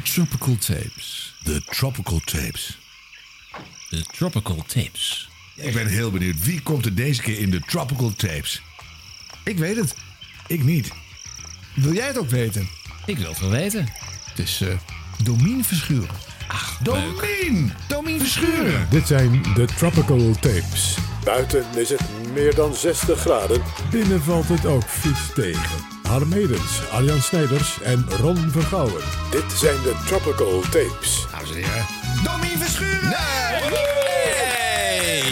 De Tropical Tapes. De Tropical Tapes. De Tropical Tapes. Ik ben heel benieuwd. Wie komt er deze keer in de Tropical Tapes? Ik weet het. Ik niet. Wil jij het ook weten? Ik wil het wel weten. Het is eh Domien Verschuren. Domien! Domien Verschuren. Dit zijn de Tropical Tapes. Buiten is het meer dan 60 graden. Binnen valt het ook vies tegen. Harm Edens, Arjan Snijders en Ron Vergouwen. Dit zijn de Tropical Tapes. Dames en heren. Domien Verschuren. Hey!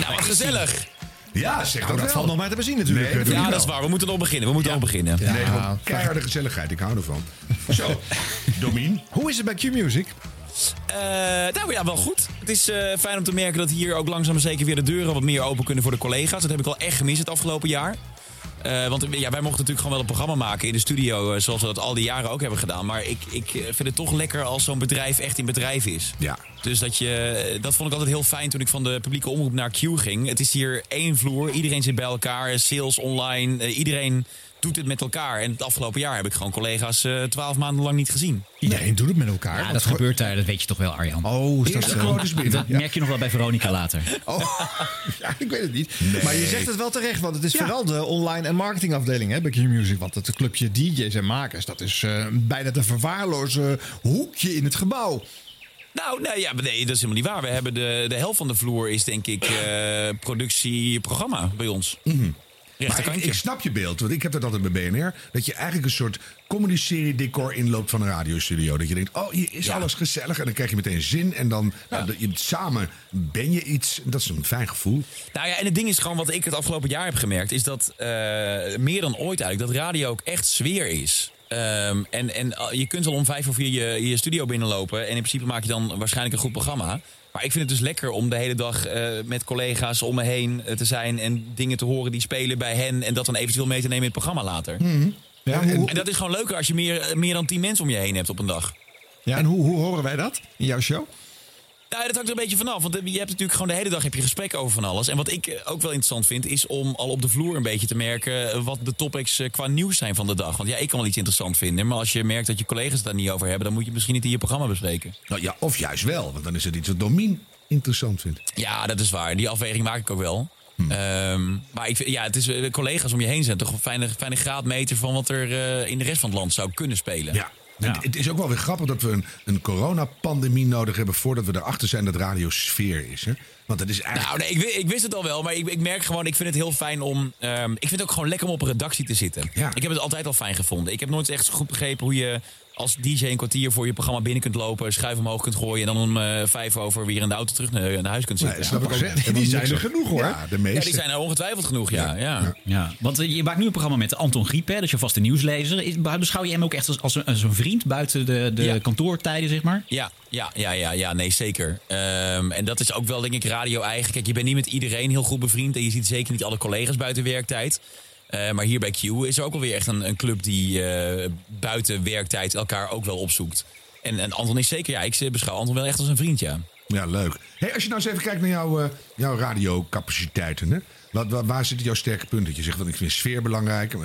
Nou, wat gezellig. Ja, zeg Nou, dat wel. valt nog maar te bezien natuurlijk. Nee. Ja, dat is waar. We moeten nog beginnen. We moeten nog beginnen. Nee, gewoon keiharde gezelligheid. Ik hou ervan. Zo, Domien. Hoe is het bij Q-Music? Eh, nou ja, wel goed. Het is eh, fijn om te merken dat hier ook langzaam maar zeker weer de deuren wat meer open kunnen voor de collega's. Dat heb ik wel echt gemist het afgelopen jaar. Eh, want ja, wij mochten natuurlijk gewoon wel een programma maken in de studio, eh, zoals we dat al die jaren ook hebben gedaan. Maar ik, ik eh, vind het toch lekker als zo'n bedrijf echt in bedrijf is. Ja. Dus dat, je, dat vond ik altijd heel fijn toen ik van de publieke omroep naar Q ging. Het is hier één vloer, iedereen zit bij elkaar, sales online, iedereen doet het met elkaar. En het afgelopen jaar heb ik gewoon collega's eh, twaalf maanden lang niet gezien. Iedereen doet het met elkaar. Ja, dat gebeurt daar, dat weet je toch wel, Arjan. Oh, is dat zo? Dat merk je nog wel bij Veronica later. Oh, ja, ik weet het niet. Maar je zegt het wel terecht, want het is Ja. vooral de online- en marketingafdeling hè, bij Q-Music. Want het clubje DJ's en makers, dat is eh, bijna te verwaarlozen hoekje in het gebouw. Nou, nee, ja, nee, dat is helemaal niet waar. We hebben de, de helft van de vloer is denk ik eh productieprogramma bij ons. Maar ik, snap je beeld, want ik heb dat altijd bij BNR. Dat je eigenlijk een soort comedy-serie decor inloopt van een radiostudio. Dat je denkt, oh, hier is Ja. alles gezellig. En dan krijg je meteen zin. En dan, nou, dat je, samen ben je iets. Dat is een fijn gevoel. Nou ja, en het ding is gewoon wat ik het afgelopen jaar heb gemerkt, is dat eh, meer dan ooit eigenlijk dat radio ook echt sfeer is. Ehm, en en uh, je kunt al om vijf of vier je, je studio binnenlopen. En in principe maak je dan waarschijnlijk een goed programma. Maar ik vind het dus lekker om de hele dag eh, met collega's om me heen eh, te zijn. En dingen te horen die spelen bij hen. En dat dan eventueel mee te nemen in het programma later. Ja, En- En dat is gewoon leuker als je meer, meer dan tien mensen om je heen hebt op een dag. ja, en hoe, hoe horen wij dat in jouw show? Nou, dat hangt er een beetje vanaf. Want je hebt natuurlijk gewoon de hele dag heb je gesprekken over van alles. En wat ik eh, ook wel interessant vind, is om al op de vloer een beetje te merken eh, wat de topics eh, qua nieuws zijn van de dag. Want ja, ik kan wel iets interessant vinden. Maar als je merkt dat je collega's het daar niet over hebben, dan moet je misschien niet in je programma bespreken. Nou, ja, of juist wel, want dan is het iets wat Domien interessant vindt. Ja, dat is waar. Die afweging maak ik ook wel. Ehm, maar ik, ja, het is, eh, collega's om je heen zijn toch een fijne, fijne graadmeter van wat er eh, in de rest van het land zou kunnen spelen. Ja. Het is ook wel weer grappig dat we een, een coronapandemie nodig hebben voordat we erachter zijn dat radio sfeer is. Hè? Want het is eigenlijk. Nou, nee, ik, wi- ik wist het al wel, maar ik, ik merk gewoon, ik vind het heel fijn om. ehm, ik vind het ook gewoon lekker om op een redactie te zitten. Ja. Ik heb het altijd al fijn gevonden. Ik heb nooit echt goed begrepen hoe je als DJ een kwartier voor je programma binnen kunt lopen, schuif omhoog kunt gooien en dan om eh, vijf over weer in de auto terug naar, naar huis kunt zitten. Nee, snap ik ook. Die zijn er genoeg, hoor. Ja, de ja, meeste. die zijn er ongetwijfeld genoeg, ja. ja. Ja, want eh, je maakt nu een programma met Anton Griep, hè, dat is je vaste nieuwslezer. Is- Beschouw je hem ook echt als, als, een, als een vriend buiten de, de Ja. kantoortijden, zeg maar? Ja, ja, ja, ja, ja, nee, zeker. Ehm, en dat is ook wel, denk ik, radio eigen. Kijk, je bent niet met iedereen heel goed bevriend. En je ziet zeker niet alle collega's buiten werktijd. Eh, maar hier bij Q is er ook wel weer echt een, een club die eh, buiten werktijd elkaar ook wel opzoekt. En, en Anton is zeker, ja, ik beschouw Anton wel echt als een vriend, ja. Ja, leuk. Hey, als je nou eens even kijkt naar jouw, eh, jouw radiocapaciteiten. Hè? Wat, waar, waar zitten jouw sterke punten? Je zegt, want ik vind sfeer belangrijk.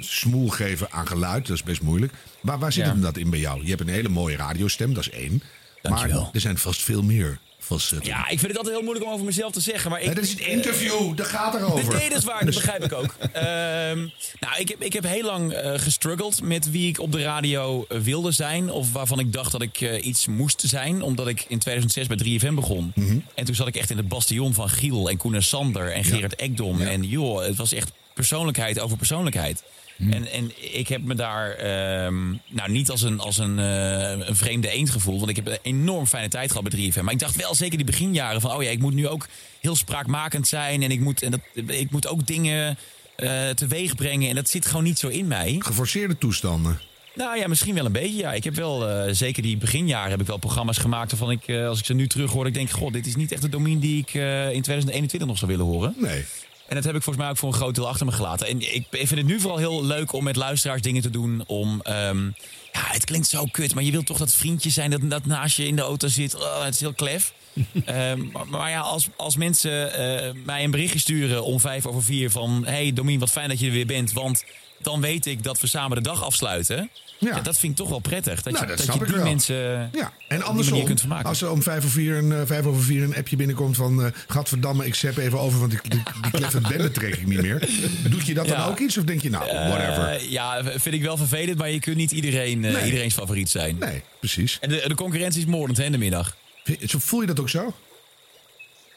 smoel geven aan geluid, dat is best moeilijk. Waar, waar zit Ja. hem dat in bij jou? Je hebt een hele mooie radiostem, dat is één. Dankjewel. Maar er zijn vast veel meer facetten. Ja, ik vind het altijd heel moeilijk om over mezelf te zeggen. Maar ik, dat is het interview, daar gaat erover. Nee, dat is waar, dat begrijp ik ook. Ehm, nou, ik heb, ik heb heel lang eh gestruggeld met wie ik op de radio eh, wilde zijn. Of waarvan ik dacht dat ik eh, iets moest zijn. Omdat ik in 2006 bij 3FM begon. En toen zat ik echt in het bastion van Giel en Koen en Sander en Gerard Ekdom. En joh, het was echt persoonlijkheid over persoonlijkheid. En, en ik heb me daar ehm, nou, niet als een, als een, eh, een vreemde eend gevoeld. Want ik heb een enorm fijne tijd gehad bij 3FM. Maar ik dacht wel zeker die beginjaren van... oh ja, ik moet nu ook heel spraakmakend zijn. En ik moet, en dat, ik moet ook dingen eh teweeg brengen. En dat zit gewoon niet zo in mij. Geforceerde toestanden. Nou ja, misschien wel een beetje. Ja. Ik heb wel, eh, zeker die beginjaren, heb ik wel programma's gemaakt waarvan ik, als ik ze nu terug hoor, ik denk, god, dit is niet echt de domein die ik in 2021 nog zou willen horen. Nee. En dat heb ik volgens mij ook voor een groot deel achter me gelaten. En ik vind het nu vooral heel leuk om met luisteraars dingen te doen. Om, ehm, ja, het klinkt zo kut, maar je wilt toch dat vriendje zijn dat, dat naast je in de auto zit. Oh, het is heel klef. Ehm, maar, maar ja, als, als mensen eh, mij een berichtje sturen om vijf over vier van... hey Domien, wat fijn dat je er weer bent, want dan weet ik dat we samen de dag afsluiten. Ja. Ja. dat vind ik toch wel prettig. Dat Nou, je, dat je ik die wel. mensen Ja, en andersom, kunt vermaken. als er om vijf, of vier een, eh, vijf over vier een appje binnenkomt van... eh gadverdamme, ik zep even over, want die, die, die kleffe trek ik niet meer. Doet je dat dan ook iets? Of denk je, nou, whatever. Eh, ja, vind ik wel vervelend, maar je kunt niet iedereen, Nee. iedereen's favoriet zijn. nee, precies. En de, de concurrentie is moordend hè, in de middag. Voel je dat ook zo?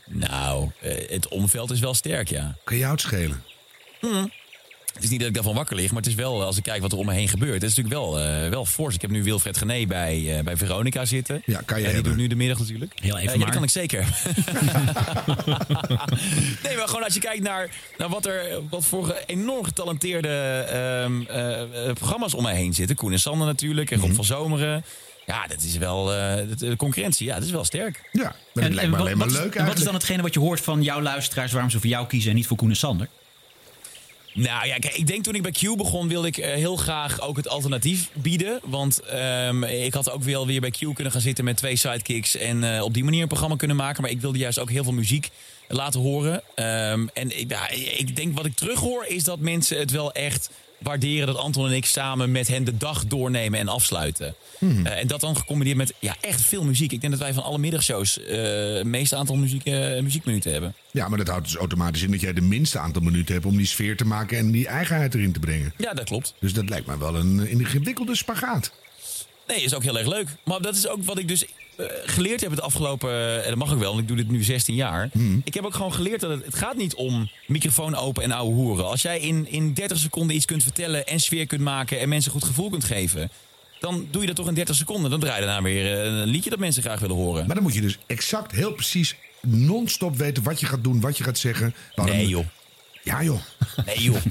Nou, het omveld is wel sterk, ja. Kan jou het schelen? Het is niet dat ik daarvan wakker lig, maar het is wel, als ik kijk wat er om me heen gebeurt, het is natuurlijk wel, eh, wel fors. Ik heb nu Wilfred Gené bij, eh, bij Veronica zitten. Ja, kan je die hebben. doet nu de middag natuurlijk. Heel even Eh, ja, maar. dat kan ik zeker. nee, maar gewoon als je kijkt naar, naar wat er wat voor enorm getalenteerde ehm, eh, eh, programma's om mij heen zitten. Koen en Sander natuurlijk, en Mhm. Rob van Zomeren. Ja, dat is wel, eh, de- concurrentie, ja, dat is wel sterk. Ja, maar dat En, lijkt en me wat, alleen maar wat is- leuk en wat is dan hetgene wat je hoort van jouw luisteraars... waarom ze voor jou kiezen en niet voor Koen en Sander? Nou ja, ik denk toen ik bij Q begon, wilde ik eh, heel graag ook het alternatief bieden. Want ehm, ik had ook wel weer bij Q kunnen gaan zitten met twee sidekicks en eh, op die manier een programma kunnen maken. Maar ik wilde juist ook heel veel muziek laten horen. Ehm, en ja, ik denk wat ik terughoor is dat mensen het wel echt waarderen dat Anton en ik samen met hen de dag doornemen en afsluiten. Eh, en dat dan gecombineerd met ja, echt veel muziek. Ik denk dat wij van alle middagshows eh, het meeste aantal muziek, eh, muziekminuten hebben. Ja, maar dat houdt dus automatisch in dat jij de minste aantal minuten hebt... om die sfeer te maken en die eigenheid erin te brengen. Ja, dat klopt. Dus dat lijkt me wel een ingewikkelde spagaat. Nee, is ook heel erg leuk. Maar dat is ook wat ik dus geleerd heb het afgelopen... eh, en dat mag ik wel, want ik doe dit nu 16 jaar. Ik heb ook gewoon geleerd dat het, het gaat niet om microfoon open en ouwe hoeren. Als jij in, in 30 seconden iets kunt vertellen en sfeer kunt maken... en mensen goed gevoel kunt geven... dan doe je dat toch in 30 seconden. Dan draai je daarna weer eh, een liedje dat mensen graag willen horen. Maar dan moet je dus exact, heel precies, non-stop weten wat je gaat doen, wat je gaat zeggen. Waarom- Nee joh. Ja joh. Nee joh.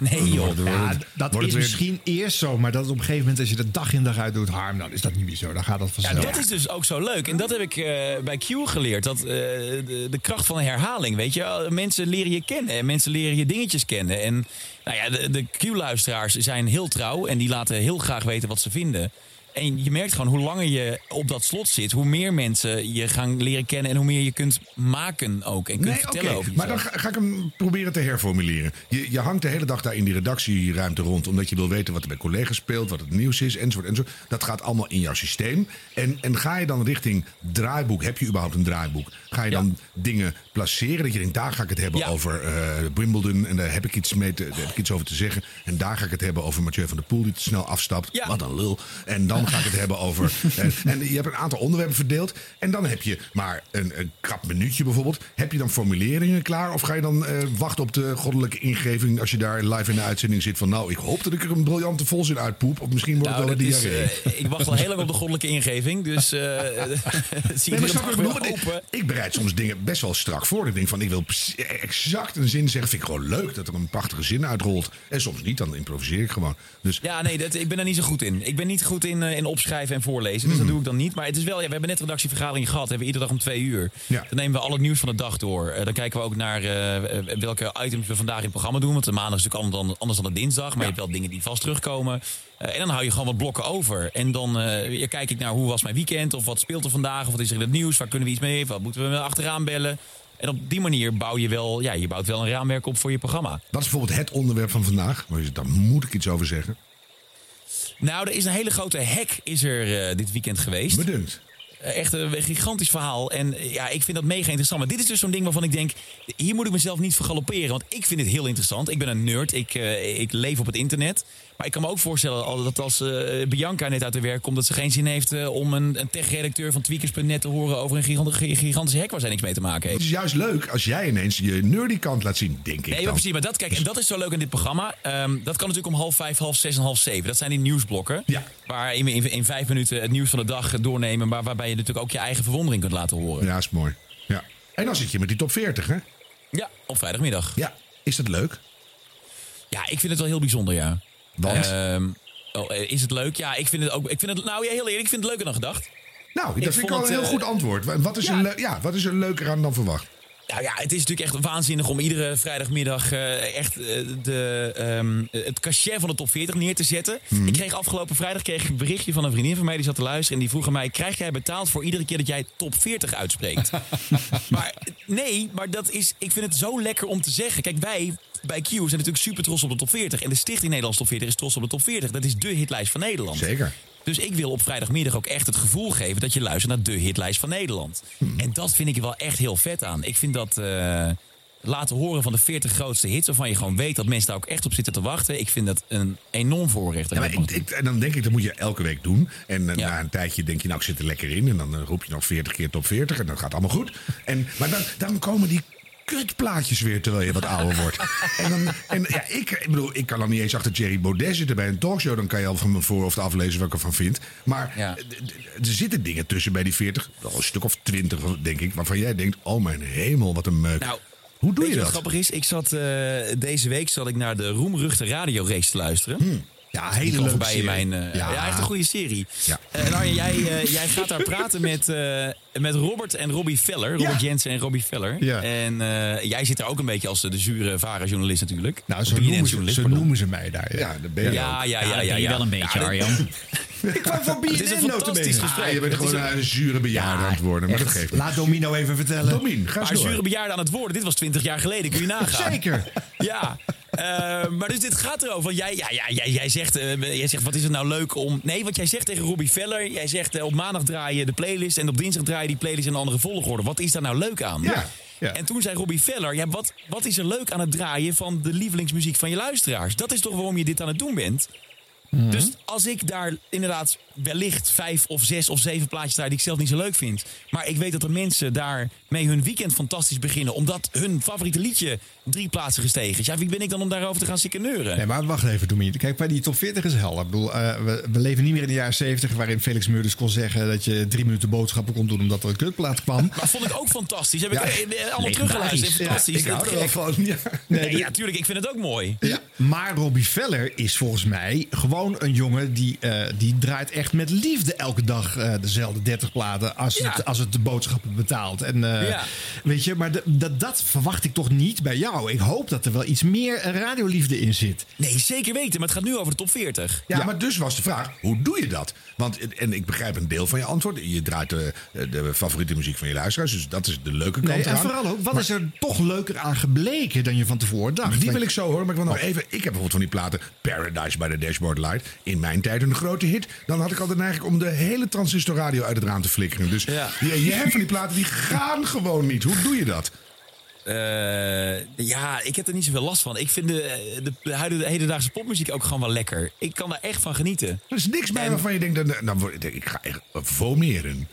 Nee joh. Ja, dat is misschien eerst zo, maar dat op een gegeven moment, als je dat dag in dag uit doet, harm, dan is dat niet meer zo. Dan gaat dat Ja, vanzelf. dat is dus ook zo leuk. En dat heb ik eh, bij Q geleerd. Dat, eh, de, de kracht van herhaling, weet je. Mensen leren je kennen en mensen leren je dingetjes kennen. En nou ja, de, de Q-luisteraars zijn heel trouw en die laten heel graag weten wat ze vinden. En je merkt gewoon hoe langer je op dat slot zit, hoe meer mensen je gaan leren kennen en hoe meer je kunt maken ook. En kunt Nee, vertellen over Maar dan jezelf. ga, ik hem proberen te herformuleren. Je, je hangt de hele dag daar in die redactieruimte rond... omdat je wil weten wat er bij collega's speelt, wat het nieuws is, enzovoort, enzovoort. Dat gaat allemaal in jouw systeem. En, en ga je dan richting draaiboek... heb je überhaupt een draaiboek? Ga je dan dingen placeren dat je denkt... daar ga ik het hebben Ja. over eh, Wimbledon... en daar heb, ik iets mee te, daar heb ik iets over te zeggen. En daar ga ik het hebben over Mathieu van der Poel... die te snel afstapt. Ja. Wat een lul. En dan ga ik het hebben over... en, en je hebt een aantal onderwerpen verdeeld. En dan heb je maar een, een krap minuutje bijvoorbeeld. Heb je dan formuleringen klaar? Of ga je dan eh, wachten op de goddelijke ingeving... als je daar live in de uitzending zit van... nou, ik hoop dat ik er een briljante volzin uitpoep. Of misschien wordt Nou, het dat wel een diarree. eh, ik wacht al heel lang op de goddelijke ingeving. Dus eh zie Nee, maar wat ik. Ik bereid soms dingen best wel strak voor. Ik denk van, ik wil exact een zin zeggen. Vind ik gewoon leuk dat er een prachtige zin uitrolt. En soms niet, dan improviseer ik gewoon. Dus Ja, nee, dat, ik ben daar niet zo goed in. Ik ben niet goed in, eh, in opschrijven en voorlezen. Dus dat doe ik dan niet. Maar het is wel, ja, we hebben net een redactievergadering gehad. Hebben we iedere dag om twee uur. Ja. Dan nemen we al het nieuws van de dag door. Eh, dan kijken we ook naar eh, eh, welke items we vandaag in het programma doen. Want de maandag is natuurlijk anders dan, anders dan de dinsdag. Maar je hebt wel dingen die vast terugkomen. Eh, en dan hou je gewoon wat blokken over. En dan eh, ja, kijk ik naar hoe was mijn weekend. Of wat speelt er vandaag. Of wat is er in het nieuws. Waar kunnen we iets mee? Wat moeten we achteraan bellen? En op die manier bouw je wel, ja, je bouwt wel een raamwerk op voor je programma. dat is bijvoorbeeld het onderwerp van vandaag. Daar moet ik iets over zeggen. Nou, er is een hele grote hack is er eh, dit weekend geweest. Bedunkt. Eh, Echt een gigantisch verhaal. En eh, ja, ik vind dat mega interessant. Maar dit is dus zo'n ding waarvan ik denk... hier moet ik mezelf niet voor galopperen. Want ik vind het heel interessant. Ik ben een nerd. Ik, eh, ik leef op het internet. Maar ik kan me ook voorstellen dat als Bianca net uit de werk komt... dat ze geen zin heeft om een, een tech-redacteur van Tweakers.net te horen... over een gigant- gi- gigantische hack waar zij niks mee te maken heeft. Het is juist leuk als jij ineens je nerdy kant laat zien, denk ik Nee, maar dan. precies. Maar dat, kijk, en dat is zo leuk in dit programma. Ehm, dat kan natuurlijk om half vijf, half zes en half zeven. Dat zijn die nieuwsblokken. Ja. Waarin we in, in vijf minuten het nieuws van de dag doornemen. Maar waarbij je natuurlijk ook je eigen verwondering kunt laten horen. Ja, is mooi. Ja. En dan zit je met die top 40, hè? Ja, op vrijdagmiddag. Ja. Is dat leuk? Ja, ik vind het wel heel bijzonder, ja. Want? Ehm, oh, eh, is het leuk? Ja, ik vind het ook. Ik vind het, nou ja, heel eerlijk, ik vind het leuker dan gedacht. nou, dat ik vind ik wel een heel eh, goed antwoord. Wa- Wat is, er, ja, wat is er leuker aan dan verwacht? Nou ja, het is natuurlijk echt waanzinnig om iedere vrijdagmiddag eh, echt eh, de, ehm, het cachet van de top 40 neer te zetten. Ik kreeg afgelopen vrijdag kreeg ik een berichtje van een vriendin van mij die zat te luisteren. En die vroeg aan mij: krijg jij betaald voor iedere keer dat jij top 40 uitspreekt? maar nee, maar dat is, ik vind het zo lekker om te zeggen. Kijk, wij bij Q zijn natuurlijk super trots op de top 40. En de Stichting Nederlands Top 40 is trots op de top 40. Dat is de hitlijst van Nederland. Zeker. Dus ik wil op vrijdagmiddag ook echt het gevoel geven dat je luistert naar de hitlijst van Nederland. Hmm. En dat vind ik wel echt heel vet aan. Ik vind dat eh, laten horen van de 40 grootste hits, waarvan je gewoon weet dat mensen daar ook echt op zitten te wachten. Ik vind dat een enorm voorrecht. Ja, maar ik, ik, en dan denk ik, dat moet je elke week doen. En eh, Ja. na een tijdje denk je, nou, ik zit er lekker in. En dan eh, roep je nog 40 keer top 40 en dan gaat allemaal goed. En, maar dan, dan komen die kutplaatjes weer terwijl je wat ouder wordt. En, dan, en ja, ik, ik bedoel, ik kan dan niet eens achter Jerry Baudet zitten bij een talkshow. Dan kan je al van mijn voorhoofd aflezen wat ik ervan vind. Maar Ja. er zitten dingen tussen bij die 40. Wel een stuk of 20, denk ik. Waarvan jij denkt, oh mijn hemel, wat een meuk. Nou, Hoe doe je wat dat? grappig is? Ik zat, eh, deze week zat ik naar de roemruchte radiorace te luisteren. Ja, Die hele leuke serie. mijn. eh, ja. echt een goede serie. Ja. Eh, en Arjen, jij, jij gaat daar praten met, met Robert en Robbie Veller. Robert Jensen en Robbie Veller. Ja. En eh, jij zit daar ook een beetje als de zure varenjournalist natuurlijk. Nou, zo BNN noemen, ze, journalist, zo noemen ze mij daar. Ja. Ja, dat ben je Ja, ja, Ja, ja, ja. je ja. wel een beetje, Ja, Arjan. Ik kwam van Het is een BNN fantastisch gesprek. Je bent gewoon een- een zure bejaarde aan het worden. Maar dat geeft. Laat Domino even vertellen. Domien, ga eens Maar door. zure bejaarden aan het worden. Dit was 20 jaar geleden, kun je nagaan. Zeker. Ja, eh, maar dus dit gaat erover. Want Jij, ja, ja, jij, jij, zegt, eh, jij zegt, wat is het nou leuk om... Nee, wat jij zegt tegen Robbie Veller... Jij zegt, eh, op maandag draai je de playlist... en op dinsdag draai je die playlist in een andere volgorde. Wat is daar nou leuk aan? Ja, ja. En toen zei Robbie Veller... Ja, wat, wat is er leuk aan het draaien van de lievelingsmuziek van je luisteraars? Dat is toch waarom je dit aan het doen bent? Dus als ik daar inderdaad wellicht vijf of zes of zeven plaatjes draai die ik zelf niet zo leuk vind. Maar ik weet dat er mensen daarmee hun weekend fantastisch beginnen. Omdat hun favoriete liedje drie plaatsen gestegen is. Ja, wie ben ik dan om daarover te gaan sikkeneuren? Nee, maar wacht even, Domien. Kijk, bij die top 40 is helder. Ik bedoel, eh, we, we leven niet meer in de jaren 70... waarin Felix Meurders kon zeggen dat je drie minuten boodschappen kon doen... omdat er een kutplaat kwam. Maar vond ik ook fantastisch. Heb ik Ja. eh, eh, allemaal teruggeluisterd. Ja, Fantastisch. Ik hou er wel van. Ja. Nee, ja, tuurlijk. Ik vind het ook mooi. Ja. Maar Robbie Veller is volgens mij gewoon een jongen die, eh, die draait echt met liefde elke dag eh, dezelfde 30 platen als, Ja. het, als het de boodschappen betaalt. En, eh, Ja. Weet je, maar de- dat, dat verwacht ik toch niet bij jou. Ik hoop dat er wel iets meer radioliefde in zit. Nee, zeker weten. Maar het gaat nu over de top 40. Ja, maar dus was de vraag, hoe doe je dat? Want, en ik begrijp een deel van je antwoord. Je draait de, de favoriete muziek van je luisteraars. Dus dat is de leuke kant Nee, en eraan. vooral ook, wat is er toch leuker aan gebleken dan je van tevoren dacht? Die wil ik zo horen, maar ik wil nog even... Ik heb bijvoorbeeld van die platen Paradise by the Dashboard Light. In mijn tijd een grote hit. Dan had ik altijd eigenlijk om de hele transistorradio uit het raam te flikkeren. Dus Ja. je, je hebt van die platen, die gaan gewoon niet. Hoe doe je dat? Eh, ja, ik heb er niet zoveel last van. Ik vind de, de, de huidige hedendaagse popmuziek ook gewoon wel lekker. Ik kan daar echt van genieten. Er is niks bij En- waarvan je denkt, dan, dan ik ga echt vomeren.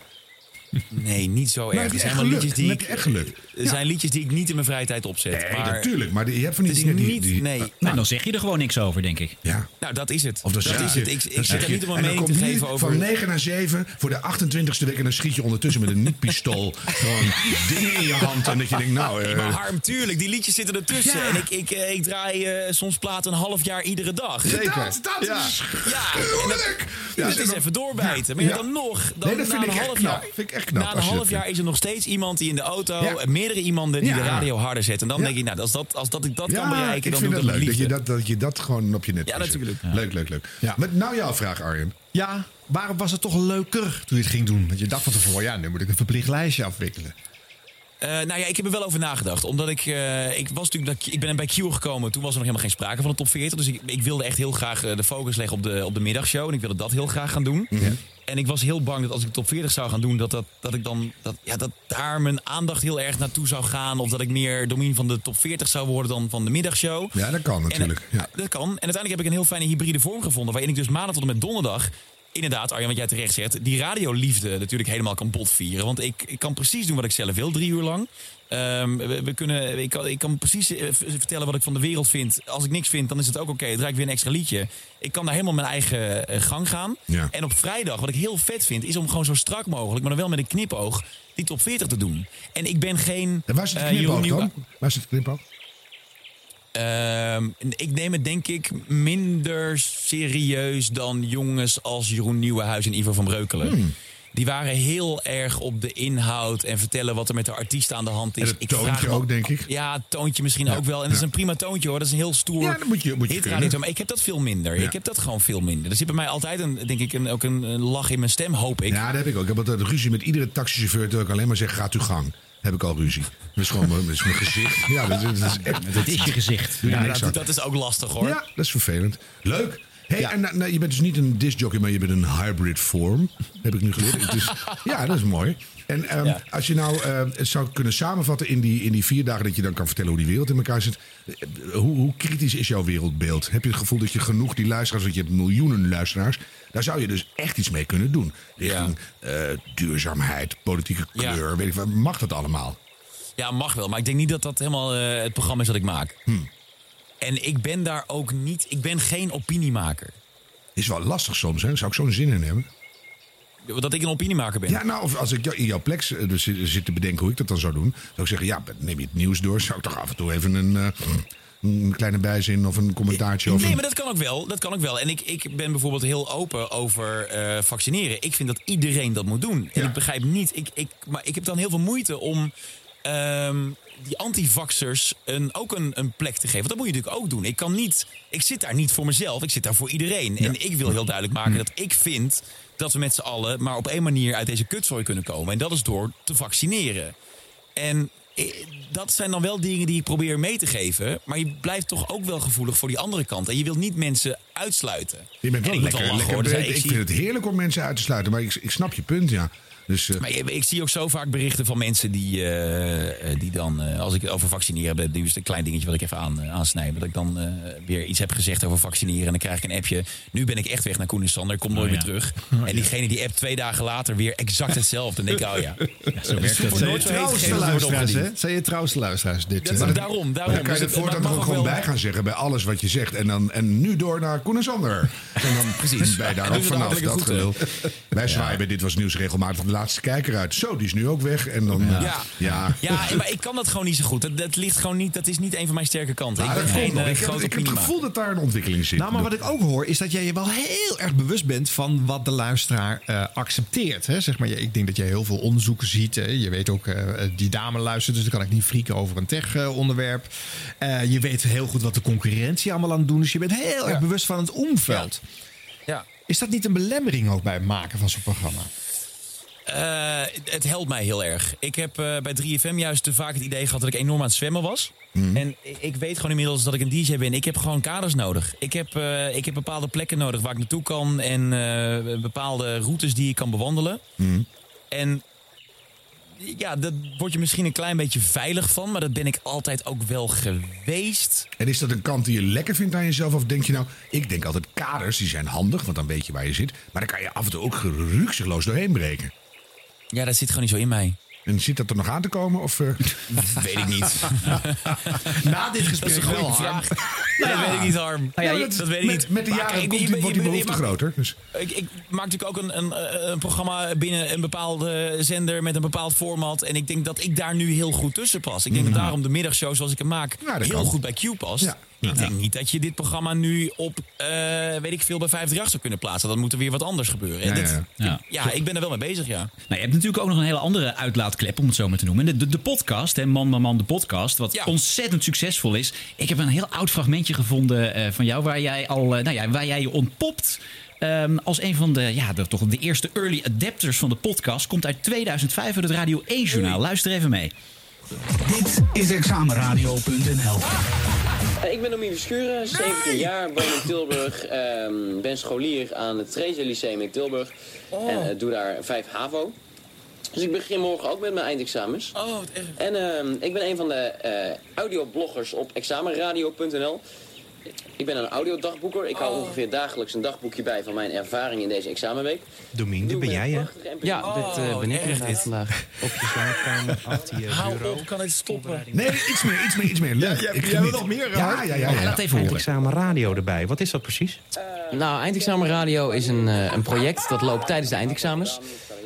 Nee, niet zo erg. je Er zijn geluk. liedjes die ik, echt geluk. Er zijn liedjes die ik niet in mijn vrije tijd opzet. Nee, maar natuurlijk. Maar je hebt van die dingen die... niet... die nee. Nou, dan zeg je er gewoon niks over, denk ik. Ja. Nou, dat is het. Of dan dat zeg is je- het. Ik, ik zit zeg er je- niet om een en dan mening te geven over... Van 9 naar 7 voor de 28ste week. En dan schiet je ondertussen met een niet-pistool gewoon dingen in je hand. En dat je denkt, nou... eh, Maar Harm, tuurlijk, die liedjes zitten ertussen. Ja. En ik, ik, eh, ik draai eh, soms platen een half jaar iedere dag. Zeker. Dat, dat Ja. is dat, gruwelijk. Ja, dat zeg is even doorbijten. Maar dan nog, dan dat na een half jaar, Vind ik knap na een half jaar vindt. is er nog steeds iemand die in de auto, Ja. meerdere iemanden die de radio harder zetten. En dan denk ik, nou, als, dat, als dat ik dat kan bereiken, ik dan vind doe het ik dat leuk dat je dat, dat je dat gewoon op je net Ja, natuurlijk. Leuk, leuk, leuk. Maar nou jouw vraag, Arjen. Ja, waarom was het toch leuker toen je het ging doen? Want je dacht van tevoren, ja, nu moet ik een verplicht lijstje afwikkelen. Eh, nou ja, ik heb er wel over nagedacht. Omdat ik, eh, ik was natuurlijk, ik ben bij Q gekomen. Toen was er nog helemaal geen sprake van de top 40. Dus ik, ik wilde echt heel graag eh, de focus leggen op de, op de middagshow. En ik wilde dat heel graag gaan doen. En ik was heel bang dat als ik top 40 zou gaan doen, dat, dat, dat ik dan dat, ja, dat daar mijn aandacht heel erg naartoe zou gaan. Of dat ik meer domein van de top 40 zou worden dan van de middagshow. Ja, dat kan natuurlijk. En, Ja. Dat kan. En uiteindelijk heb ik een heel fijne hybride vorm gevonden. Waarin ik dus maandag tot en met donderdag. Inderdaad, Arjan, wat jij terecht zegt. Die radioliefde natuurlijk helemaal kan botvieren. Want ik, ik kan precies doen wat ik zelf wil, drie uur lang. Ehm, we, we kunnen, ik, kan, ik kan precies eh, vertellen wat ik van de wereld vind. Als ik niks vind, dan is het ook oké. Dan draai ik weer een extra liedje. Ik kan daar helemaal mijn eigen eh, gang gaan. Ja. En op vrijdag, wat ik heel vet vind, is om gewoon zo strak mogelijk, maar dan wel met een knipoog, die top 40 te doen. En ik ben geen. En waar zit de eh, knipoog dan? Waar zit de knipoog? Ehm, ik neem het denk ik minder serieus dan jongens als Jeroen Nieuwenhuis en Ivo van Breukelen. Hmm. Die waren heel erg op de inhoud en vertellen wat er met de artiest aan de hand is. En het toontje vraag me- ook, denk ik. Ja, het toontje misschien Ja, ook wel. En dat is een prima toontje hoor. Dat is een heel stoer Ja, dat moet je- moet je hitradio. Maar ik heb dat veel minder. Ja. Ik heb dat gewoon veel minder. Er zit bij mij altijd een, denk ik, een, ook een, een lach in mijn stem, hoop ik. Ja, dat heb ik ook. Ik heb altijd ruzie met iedere taxichauffeur. Terwijl ik alleen maar zeg, gaat uw gang. Heb ik al ruzie. Dat is gewoon mijn, dat is mijn gezicht. Ja, dat, dat is echt... Dat is je gezicht. Ja, dat is ook lastig hoor. Ja, dat is vervelend. Leuk. Hey, en nou, je bent dus niet een discjockey, maar je bent een hybrid vorm. Heb ik nu geleerd. Ja, dat is mooi. En ehm, Ja. als je nou eh, het zou kunnen samenvatten in die, in die vier dagen dat je dan kan vertellen hoe die wereld in elkaar zit. eh, Hoe, hoe kritisch is jouw wereldbeeld? Heb je het gevoel dat je genoeg die luisteraars, want je hebt miljoenen luisteraars. Daar zou je dus echt iets mee kunnen doen. Richting eh, duurzaamheid, politieke kleur, weet ik wat. Mag dat allemaal? Ja, mag wel. Maar ik denk niet dat dat helemaal het programma is dat ik maak. En ik ben daar ook niet... Ik ben geen opiniemaker. Is wel lastig soms, hè? Zou ik zo'n zin in hebben? Dat ik een opiniemaker ben. Ja, nou, of als ik jou- in jouw plek dus zit te bedenken hoe ik dat dan zou doen, zou ik zeggen: ja, neem je het nieuws door, zou ik toch af en toe even een, eh, een kleine bijzin of een commentaartje of Nee, maar dat kan ook wel. Dat kan ook wel. En ik, ik ben bijvoorbeeld heel open over eh, vaccineren. Ik vind dat iedereen dat moet doen. En Ja. ik begrijp niet... Ik, ik, maar ik heb dan heel veel moeite om... ehm, die antivaxers een, ook een, een plek te geven. Want dat moet je natuurlijk ook doen. Ik kan niet... Ik zit daar niet voor mezelf. Ik zit daar voor iedereen. En ik wil heel duidelijk maken dat ik vind... dat we met z'n allen maar op één manier uit deze kutzooi kunnen komen. En dat is door te vaccineren. En eh, dat zijn dan wel dingen die ik probeer mee te geven. Maar je blijft toch ook wel gevoelig voor die andere kant. En je wilt niet mensen uitsluiten. Je bent wel lekker, hoor. Dus breed. ik Ik vind het heerlijk om mensen uit te sluiten, maar ik, ik snap je punt, ja. Dus, eh, Maar ik, ik zie ook zo vaak berichten van mensen die, eh, eh, die dan, eh, als ik het over vaccineren heb, nu is het een klein dingetje wat ik even aan, aansnijden. Dat ik dan eh, weer iets heb gezegd over vaccineren. En dan krijg ik een appje. Nu ben ik echt weg naar Koen en Sander. Ik kom nooit Oh, ja. meer terug. En diegene die appt twee dagen later weer exact hetzelfde. Dan denk ik, oh ja. Zo werkt. Voor Zijn je trouwste luisteraars, hè? Zijn je trouwste luisteraars dit? Dat- eh? daarom, daarom. dan kan je Dus het het- voortaan ook gewoon wel- bij gaan zeggen bij alles wat je zegt. En, dan, en nu door naar Koen en Sander. En dan Precies. ben je daar ook vanaf, dat gelul. Wij zwaaien bij Dit Was Nieuws regelmatig de laatste kijker uit. Zo, die is nu ook weg. En dan, eh, Ja. ja. Ja, maar ik kan dat gewoon niet zo goed. Dat, dat ligt gewoon niet. Dat is niet een van mijn sterke kanten. Maar ik ben geen eh, Ik heb, ik heb het gevoel dat daar een ontwikkeling zit. Nou, maar wat ik ook hoor, is dat jij je wel heel erg bewust bent van wat de luisteraar eh, accepteert. Hè? Zeg maar, je- ik denk dat jij heel veel onderzoeken ziet. Hè? Je weet ook, eh, die dame luistert, dus dan kan ik niet frieken over een tech-onderwerp. je weet heel goed wat de concurrentie allemaal aan het doen is. Je bent heel erg bewust van het omveld. Ja. Is dat niet een belemmering ook bij het maken van zo'n programma? Eh, het helpt mij heel erg. Ik heb eh, bij 3FM juist te vaak het idee gehad dat ik enorm aan het zwemmen was. En ik- weet gewoon inmiddels dat ik een DJ ben. Ik heb gewoon kaders nodig. Ik heb, eh, ik heb bepaalde plekken nodig waar ik naartoe kan. En bepaalde routes die ik kan bewandelen. En ja, daar word je misschien een klein beetje veilig van. Maar dat ben ik altijd ook wel geweest. En is dat een kant die je lekker vindt aan jezelf? Of denk je nou, ik denk altijd kaders, die zijn handig, want dan weet je waar je zit. Maar dan kan je af en toe ook rukzichtloos doorheen breken. Ja, dat zit gewoon niet zo in mij. En zit dat er nog aan te komen? Of, eh? Weet ik niet. Na dit Dat is gesprek wel, Harm. vraag. Nee, dat weet ik niet, Harm. Nou ja, Nee, dat- dat weet ik met, niet. met de jaren kijk, komt je- wordt die behoefte groter. Dus. Ik, ik maak natuurlijk ook een, een, een programma binnen een bepaalde zender met een bepaald format. En ik denk dat ik daar nu heel goed tussen pas. Ik denk dat daarom de middagshow zoals ik hem maak Ja, dat heel kan. goed bij Q past. Ik denk niet dat je dit programma nu op, eh, weet ik veel, bij 538 zou kunnen plaatsen. Dan moet er weer wat anders gebeuren. En Ja, dit- ik ben er wel mee bezig, ja. Nou, je hebt natuurlijk ook nog een hele andere uitlaatklep, om het zo maar te noemen. De, de, de podcast, hè, Man, Man, Man, de podcast, wat ontzettend succesvol is. Ik heb een heel oud fragmentje gevonden eh, van jou, waar jij, al, eh, nou ja, waar jij je ontpopt. ehm, als een van de, ja, de, toch de eerste early adapters van de podcast. Komt uit 2005 uit het Radio 1-journaal. Luister even mee. Dit is examenradio.nl. Eh, Ik ben Domien Verschuren, 17 jaar, woon in Tilburg. ehm, ben scholier aan het Treasure Lyceum in Tilburg. En eh, doe daar 5 HAVO. Dus ik begin morgen ook met mijn eindexamens. Oh, wat erg. En ehm, ik ben een van de eh audiobloggers op examenradio.nl. Ik ben een audiodagboeker. Ik hou ongeveer dagelijks een dagboekje bij van mijn ervaring in deze examenweek. Domien, dit ben ik jij, hè? prachtige MP3's. Ja, dit eh, ben ik echt vandaag. Op je slaapkamer, achter je Hou bureau. op, kan het stoppen? Nee, iets meer, iets meer, iets meer. Leuk. jij- Ik wil nog meer, Ja, ja, ja. ja, Laat even. Eindexamen radio erbij. Wat is dat precies? Nou, Eindexamenradio is een, eh, een project dat loopt tijdens de eindexamens.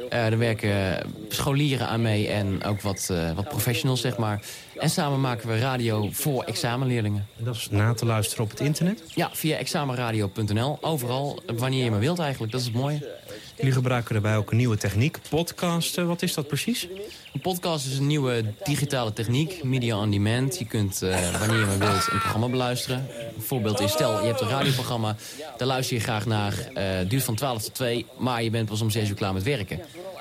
Eh er werken scholieren aan mee en ook wat, eh, wat professionals, zeg maar. En samen maken we radio voor examenleerlingen. En dat is na te luisteren op het internet. Ja, via examenradio.nl. Overal, wanneer je maar wilt eigenlijk. Dat is het mooie. Jullie gebruiken daarbij ook een nieuwe techniek, podcasten. Wat is dat precies? Een podcast is een nieuwe digitale techniek, media on demand. Je kunt, eh, wanneer je maar wilt, een programma beluisteren. Een voorbeeld is, stel je hebt een radioprogramma, daar luister je graag naar. eh duurt van 12 tot 2, maar je bent pas om 6 uur klaar met werken.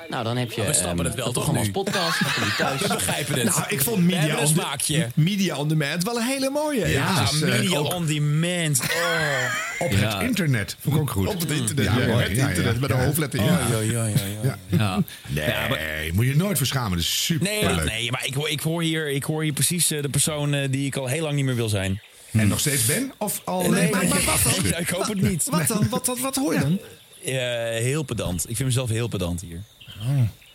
Nou, dan heb je We snappen ehm, het wel, toch nu? als podcast. Thuis. We begrijpen het. Nou, ik vond Media, on, de, media on Demand wel een hele mooie. Ja, Dus, eh, media ook on demand. Oh. Op Ja. het internet. Vond ik ook goed. op het internet. Ja, Ja, mooi. het internet ja. met een Ja. hoofdletter. Oh, Ja. ja, ja, ja, ja. Ja. Nee, Ja, maar- moet je nooit verschamen. Dat is super Nee, leuk. nee, maar ik, hoor- ik, hoor hier, ik hoor hier precies eh, de persoon eh, die ik al heel lang niet meer wil zijn. En nog steeds ben? Of al Nee, maar, maar wat dan? Ik hoop het niet. Wat dan? Wat, wat, wat hoor je dan? Heel pedant. Ik vind mezelf heel pedant hier.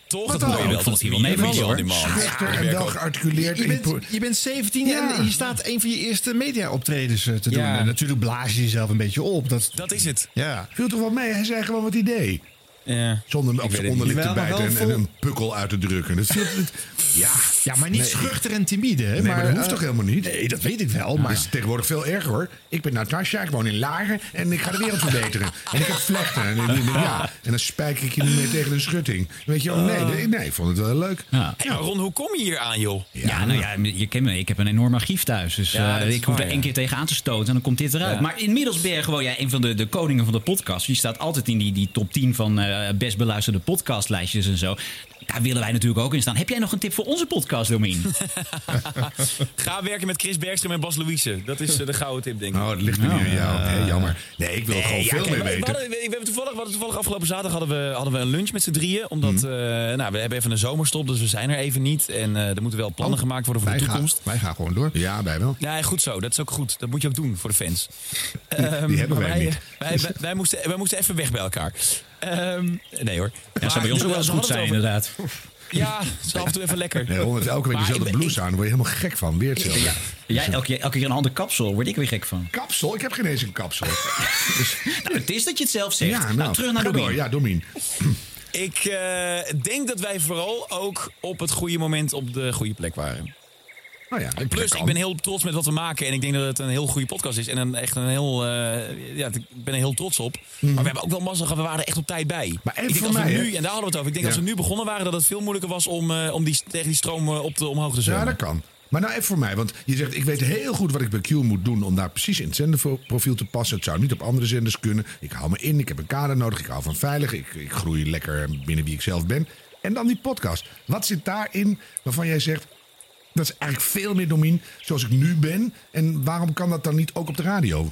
Toch? Wat dat je wel. Het hier wel on hoor. Schuchter en wel gearticuleerd. Je en bent, je bent 17 Ja. en je staat een van je eerste media-optredens eh, te doen. Ja. En natuurlijk blaas je jezelf een beetje op. Dat, Dat is het. ja. Viel toch wel mee? Hij zei gewoon wat hij deed. Ja. Zonder op zijn onderlip te bijten en, een pukkel uit te drukken. Dat viel, het- ja, ja, maar niet Nee. schuchter en timide. Hè? Nee, maar dat hoeft eh, toch helemaal niet? Nee, dat weet ik wel. Maar Maar het is tegenwoordig veel erger hoor. Ik ben Natasja, ik woon in Lagen en ik ga de wereld verbeteren. En ik heb vlechten. En, en- ja, en dan spijker ik je niet meer tegen de schutting. Weet je wel, nee, nee, nee, ik vond het wel heel leuk. Ja. Ron, hoe kom je hier aan, joh? Ja, nou ja, je kent me. Ik heb een enorm archief thuis. Dus Ja, eh, ik hoef er ja. één keer tegen aan te stoten en dan komt dit eruit. Ja. Maar inmiddels ben je gewoon ja, een van de, de koningen van de podcast. Je staat altijd in die, die top 10 van eh, best beluisterde podcastlijstjes en zo. Daar willen wij natuurlijk ook in staan. Heb jij nog een tip voor onze podcast, Domien? Ga werken met Chris Bergström en Bas Louise. Dat is eh, de gouden tip, denk ik. Oh, het ligt niet aan jou. Nee, jammer. Nee, ik wil er gewoon Nee, ja, veel kijk, meer we- we weten. hadden- We, we hebben toevallig, we hadden toevallig afgelopen zaterdag hadden we, hadden we een lunch met z'n drieën. Omdat Mhm. eh, nou, we hebben even een zomerstop, dus we zijn er even niet. En eh, er moeten wel plannen Oh, gemaakt worden voor wij de gaan, toekomst. wij gaan gewoon door. Ja, bij wel. Ja, goed zo. Dat is ook goed. Dat moet je ook doen voor de fans. Die Ehm, hebben maar wij niet. Wij, wij, wij moesten, wij moesten even weg bij elkaar. Ehm, nee hoor. Ja, zou bij ons ook wel eens goed zijn, inderdaad. Ja, zo af en toe even lekker. Nee, elke week Maar dezelfde ik blouse aan. Daar word je helemaal gek van. Weer hetzelfde. Ja, jij elke, keer- elke keer een ander kapsel. Word ik weer gek van. Kapsel? Ik heb geen eens een kapsel. Dus, Nou, het is dat je het zelf zegt. ja, nou, nou, terug naar Domien. door. Ja, Domien. Ik eh, denk dat wij vooral ook op het goede moment op de goede plek waren. Nou ja, Plus, ik ben heel trots met wat we maken. En ik denk dat het een heel goede podcast is. En een, echt een heel. eh, ja, ik ben er heel trots op. Maar we hebben ook wel gehad. We waren echt op tijd bij. Mhm. Maar even ik denk voor als we mij, nu, en daar hadden we het over. Ik denk Ja. als we nu begonnen waren, dat het veel moeilijker was om, eh, om die, tegen die stroom eh, op de, omhoog te Ja, zwemmen. dat kan. Maar nou even voor mij, want je zegt ik weet heel goed wat ik bij Q moet doen om daar precies in het zenderprofiel te passen. Het zou niet op andere zenders kunnen. Ik hou me in, ik heb een kader nodig, ik hou van veilig, ik, ik groei lekker binnen wie ik zelf ben. En dan die podcast. Wat zit daarin waarvan jij zegt, dat is eigenlijk veel meer domien zoals ik nu ben. En waarom kan dat dan niet ook op de radio?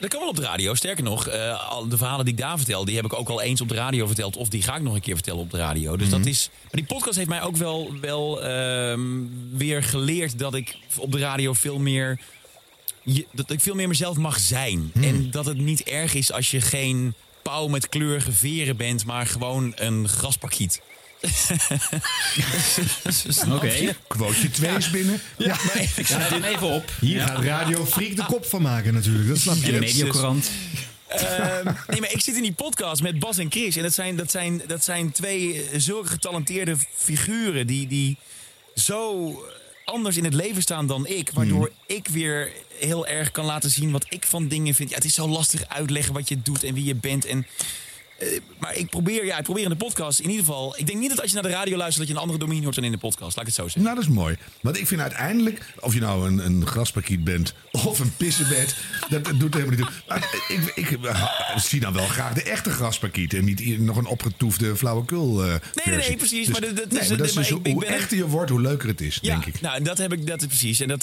Dat kan wel op de radio. Sterker nog, eh, de verhalen die ik daar vertel, die heb ik ook al eens op de radio verteld. Of die ga ik nog een keer vertellen op de radio. Dus dat is. Maar die podcast heeft mij ook wel, wel ehm, weer geleerd dat ik op de radio veel meer. je- dat ik veel meer mezelf mag zijn. En dat het niet erg is als je geen pauw met kleurige veren bent, maar gewoon een graspakiet. Oké. Quoteje 2 is binnen. Ja, maar ik Schrijf hem even op. Hier gaat Radio Freak de kop van maken natuurlijk. Dat snap En de je. Mediacorant. Ehm, nee, maar ik zit in die podcast met Bas en Chris. En dat zijn, dat zijn, dat zijn twee eh, zulke getalenteerde figuren die, die zo anders in het leven staan dan ik. Waardoor ik weer heel erg kan laten zien wat ik van dingen vind. Ja, het is zo lastig uitleggen wat je doet en wie je bent. En, eh, maar ik probeer, ja, ik probeer in de podcast in ieder geval... Ik denk niet dat als je naar de radio luistert dat je een andere domein hoort dan in de podcast. Laat ik het zo zeggen. Nou, dat is mooi. Want ik vind uiteindelijk, of je nou een, een graspakiet bent of een pissenbed, dat, dat doet helemaal niet toe. Maar ik, ik, eh, zie dan wel graag de echte graspakiet en niet nog een opgetoefde flauwekul. eh, nee, nee, versie. precies, Dus- maar dat- dat nee, is- maar dat is maar dus ik- ik hoe ben- echter je wordt, hoe leuker het is, Ja, denk ik. nou, dat heb ik, dat is precies. En dat,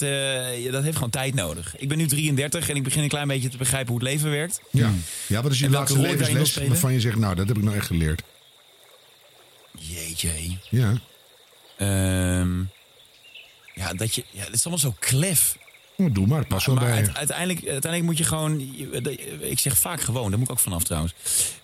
dat heeft gewoon tijd nodig. Ik ben nu 33 en ik begin een klein beetje te begrijpen hoe het leven werkt. Ja. ja, wat is je laatste ik levensles waarvan je zegt, nou, dat heb ik nou echt geleerd? Jeetje. Ja. Ehm, ja, dat je, ja, het is allemaal zo klef. Nou, doe maar, past wel bij uiteindelijk, uiteindelijk moet je gewoon. Ik zeg vaak gewoon, daar moet ik ook vanaf trouwens.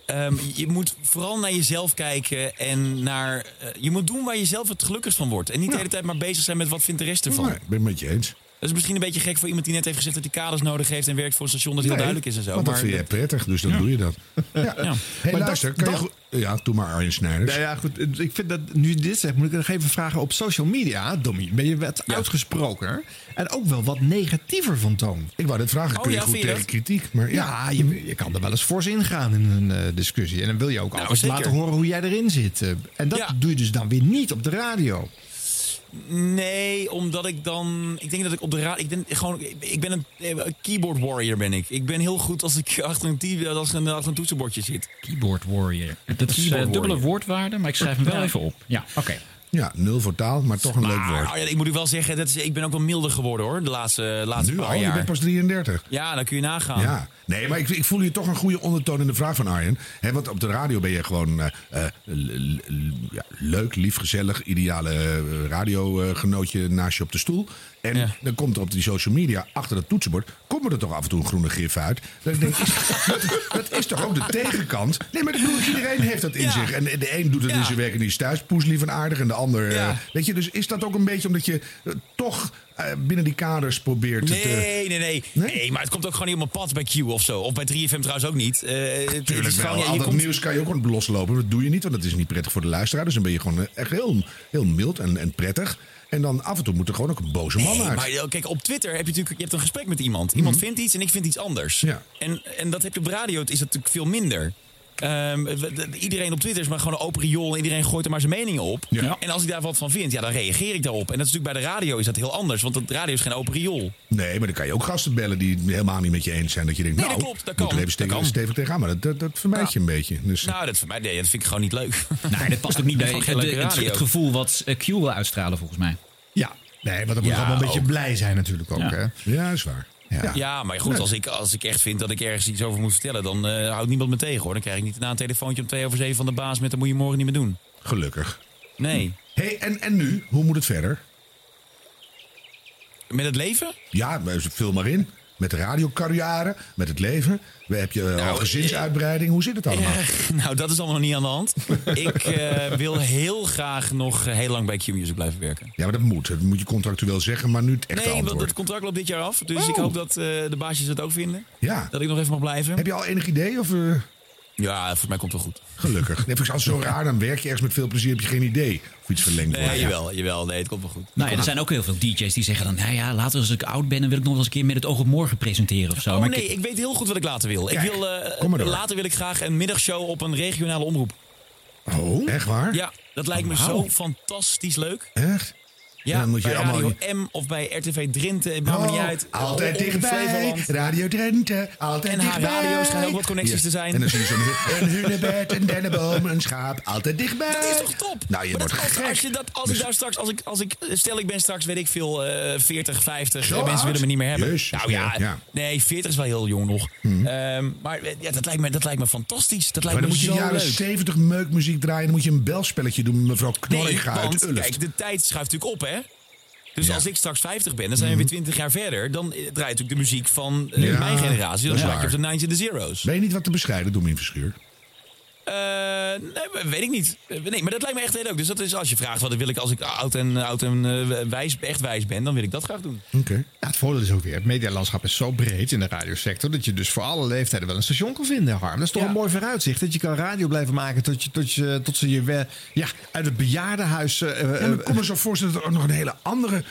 Ehm, je moet vooral naar jezelf kijken en naar. eh, je moet doen waar je zelf het gelukkigst van wordt. En niet de hele tijd maar bezig zijn met wat vindt de rest ervan. Nee, ik ben het met je eens. Dat is misschien een beetje gek voor iemand die net heeft gezegd dat hij kaders nodig heeft en werkt voor een station dat heel Nee, duidelijk is en zo. Want dat maar vind jij prettig, dus dan doe je dat. Ja. Ja. Hey, Maar luister, dat- kan je dat- goed... Ja, doe maar Arjen Snijders. Nou ja, goed. Ik vind dat nu dit zegt, moet ik nog even vragen. Op social media, Domie, ben je wat Ja. uitgesproken en ook wel wat negatiever van toon. Ik wou dit vragen, Oh kun je ja, goed je tegen dat? kritiek? Maar ja, Ja, je, je kan er wel eens fors ingaan in een eh, discussie. En dan wil je ook altijd zeker. laten horen hoe jij erin zit. eh. En dat Ja. doe je dus dan weer niet op de radio. Nee, omdat ik dan... Ik denk dat ik op de raad... Ik, ben gewoon, ik ben een, een keyboard warrior ben ik. Ik ben heel goed als ik achter een, TV als ik achter een toetsenbordje zit. Keyboard warrior. Dat is eh, dubbele woordwaarde, maar ik schrijf hem wel Ja. even op. Ja, oké. Ja, nul voor taal, maar toch een leuk woord. ja, ik moet u wel zeggen, dat is, ik ben ook wel milder geworden hoor. De laatste, laatste Nu paar al, je jaar. bent pas 33. Ja, dan kun je nagaan. Ja, nee, maar ik, ik voel hier toch een goede ondertoon in de vraag van Arjen. Hè, want op de radio ben je gewoon eh, eh, ja, leuk, lief, gezellig, ideale eh, radiogenootje naast je op de stoel. En Ja. dan komt er op die social media, achter dat toetsenbord, komt er toch af en toe een groene gif uit. Dan denk is- dat, dat is toch ook de tegenkant? Nee, maar ik bedoel, iedereen heeft dat in Ja. zich. En de een doet het in zijn werk en die is thuis poeslief en aardig. En de ander, eh, weet je, dus is dat ook een beetje omdat je eh, toch eh, binnen die kaders probeert te... Nee, nee, nee, Nee? maar het komt ook gewoon niet op mijn pad bij Q of zo. Of bij 3FM trouwens ook niet. Het- het Tuurlijk is wel. gewoon, ja, Al je dat komt- nieuws kan je ook gewoon loslopen. Dat doe je niet, want dat is niet prettig voor de luisteraar. Dus dan ben je gewoon echt heel, heel mild en, en prettig. En dan af en toe moet er gewoon ook een boze man Nee, uit. maar eh, kijk, op Twitter heb je natuurlijk je hebt een gesprek met iemand. Iemand vindt iets en ik vind iets anders. Mhm. Ja. En, en dat heb je op radio, het is dat natuurlijk veel minder. Ehm, iedereen op Twitter is maar gewoon een open riool en iedereen gooit er maar zijn meningen op. Ja. En als ik daar wat van vind, ja, dan reageer ik daarop. En dat is natuurlijk bij de radio is dat heel anders, want de radio is geen open riool. Nee, maar dan kan je ook gasten bellen die het helemaal niet met je eens zijn. Dat je denkt, Nee, nou, dat klopt, dat moet er kan. even stevig, Dat kan. stevig tegenaan. Maar dat, dat, dat vermijd je een beetje. Dus, Nou, dat, voor mij, nee, dat vind ik gewoon niet leuk. Nee, dat past ook niet bij het, het, het gevoel wat eh, Q wil uitstralen, volgens mij. Ja, nee, maar dan moet Ja, je allemaal een beetje ook. blij zijn natuurlijk ook. Ja. Hè? ja, is waar. Ja. Ja, maar goed, als ik, als ik echt vind dat ik ergens iets over moet vertellen, dan eh, houdt niemand me tegen hoor. Dan krijg ik niet daarna een telefoontje om twee over zeven van de baas met dat moet je morgen niet meer doen. Gelukkig. Nee. hey, en, en nu? Hoe moet het verder? Met het leven? Ja, vul maar in. Met de radiocarrière, met het leven. We heb je al Nou, gezinsuitbreiding. Hoe zit het allemaal? Eh, nou, dat is allemaal nog niet aan de hand. ik eh, wil heel graag nog eh, heel lang bij Q-Music blijven werken. Ja, maar dat moet. Dat moet je contractueel zeggen, maar nu het echte Nee, want het contract loopt dit jaar af. Dus Oh. ik hoop dat eh, de baasjes het ook vinden. Ja. Dat ik nog even mag blijven. Heb je al enig idee? Of, eh, Ja, volgens mij komt het wel goed. Gelukkig. Nee, vind ik altijd zo raar. Dan werk je ergens met veel plezier. Heb je geen idee of iets verlengd wordt. Nee, jawel, jawel. Nee, het komt wel goed. Nou ja, er zijn ook heel veel DJ's die zeggen dan... Nou ja, later als ik oud ben, dan wil ik nog wel eens een keer met het oog op morgen presenteren of zo. Oh Maar nee, ik- ik weet heel goed wat ik later wil. Ik wil eh, kom maar door. later wil ik graag een middagshow op een regionale omroep. Oh, echt waar? Ja, dat lijkt me zo fantastisch leuk. Echt? Ja, En dan moet je bij allemaal- Radio M of bij RTV Drenthe, het maakt me niet Oh, uit. Altijd dichtbij. Radio Drenthe. Altijd En haar dichtbij. radio schijnen ook wat connecties te zijn. En dan zie je zo'n hunebed, een dennenboom, een schaap. Altijd dichtbij. Dat is toch top? Nou, je Maar wordt als, gek. als, je dat, als Dus- ik daar straks, als ik, als ik, stel ik ben straks, weet ik veel, eh 40, 50, Zo eh, mensen oud? willen me niet meer hebben. Jezus, nou ja, nee, 40 is wel heel jong nog. Ehm, maar eh, ja, dat, lijkt me, dat lijkt me fantastisch. Dat lijkt Maar dan me moet je jaren leuk. 70 meukmuziek draaien. Dan moet je een belspelletje doen met mevrouw Knorringa uit Ulft. kijk, de tijd schuift natuurlijk op, hè? Dus Ja. als ik straks 50 ben, dan zijn we weer 20 jaar verder. Dan eh, draait natuurlijk de muziek van eh, Ja, mijn generatie. dat Dan lijk je op de 90 de Zero's. Ben je niet wat te bescheiden, Domien Verschuur? Eh, nee, weet ik niet. Nee, maar dat lijkt me echt heel leuk. Dus dat is als je vraagt wat wil ik als ik oud en, oud en eh, wijs, echt wijs ben, dan wil ik dat graag doen. Oké. Ja, het voordeel is ook weer, het medialandschap is zo breed in de radiosector... dat je dus voor alle leeftijden wel een station kan vinden, Harm. Dat is toch Ja. een mooi vooruitzicht. Dat je kan radio blijven maken tot, je, tot, je, tot ze je ja, uit het bejaardenhuis... eh, Ja, maar ik kon me zo voorstellen dat er ook nog een hele andere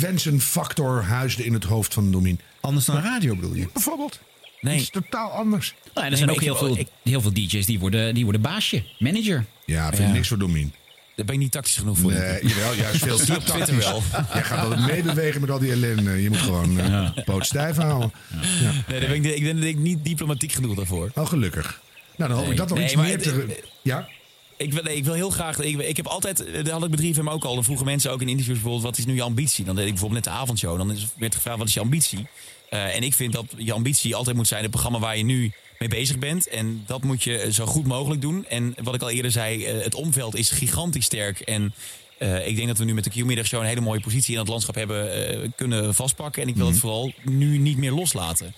wensenfactor huisde in het hoofd van Domien. anders dan radio bedoel je? Bijvoorbeeld. Nee. Iets totaal anders. nou, ja, er Nee, zijn ook heel veel, ik- heel veel DJ's die worden, die worden baasje, manager. Ja, vind ik Ja. niks voor Domien. Daar ben ik niet tactisch genoeg voor. Nee, jawel, juist veel te tactisch. wel. Jij gaat altijd meebewegen met al die ellende. Je moet gewoon eh poot stijf houden. Ja. Nee, daar ben ik, ik ik niet diplomatiek genoeg daarvoor. Oh, gelukkig. Nou, dan hoop ik dat nog Nee, iets meer het- te... Ja? Ik wil, nee, ik wil heel graag. Ik, ik heb altijd. Dat had ik bedrijf hem ook al. Dan vroegen mensen ook in interviews bijvoorbeeld: wat is nu je ambitie? Dan deed ik bijvoorbeeld net de avondshow. Dan werd gevraagd: wat is je ambitie? Eh, en ik vind dat je ambitie altijd moet zijn het programma waar je nu mee bezig bent. En dat moet je eh, zo goed mogelijk doen. En wat ik al eerder zei: eh, het omveld is gigantisch sterk. En ik denk dat we nu met de Q-middagshow een hele mooie positie in het landschap hebben kunnen vastpakken. En ik wil het vooral nu niet meer loslaten.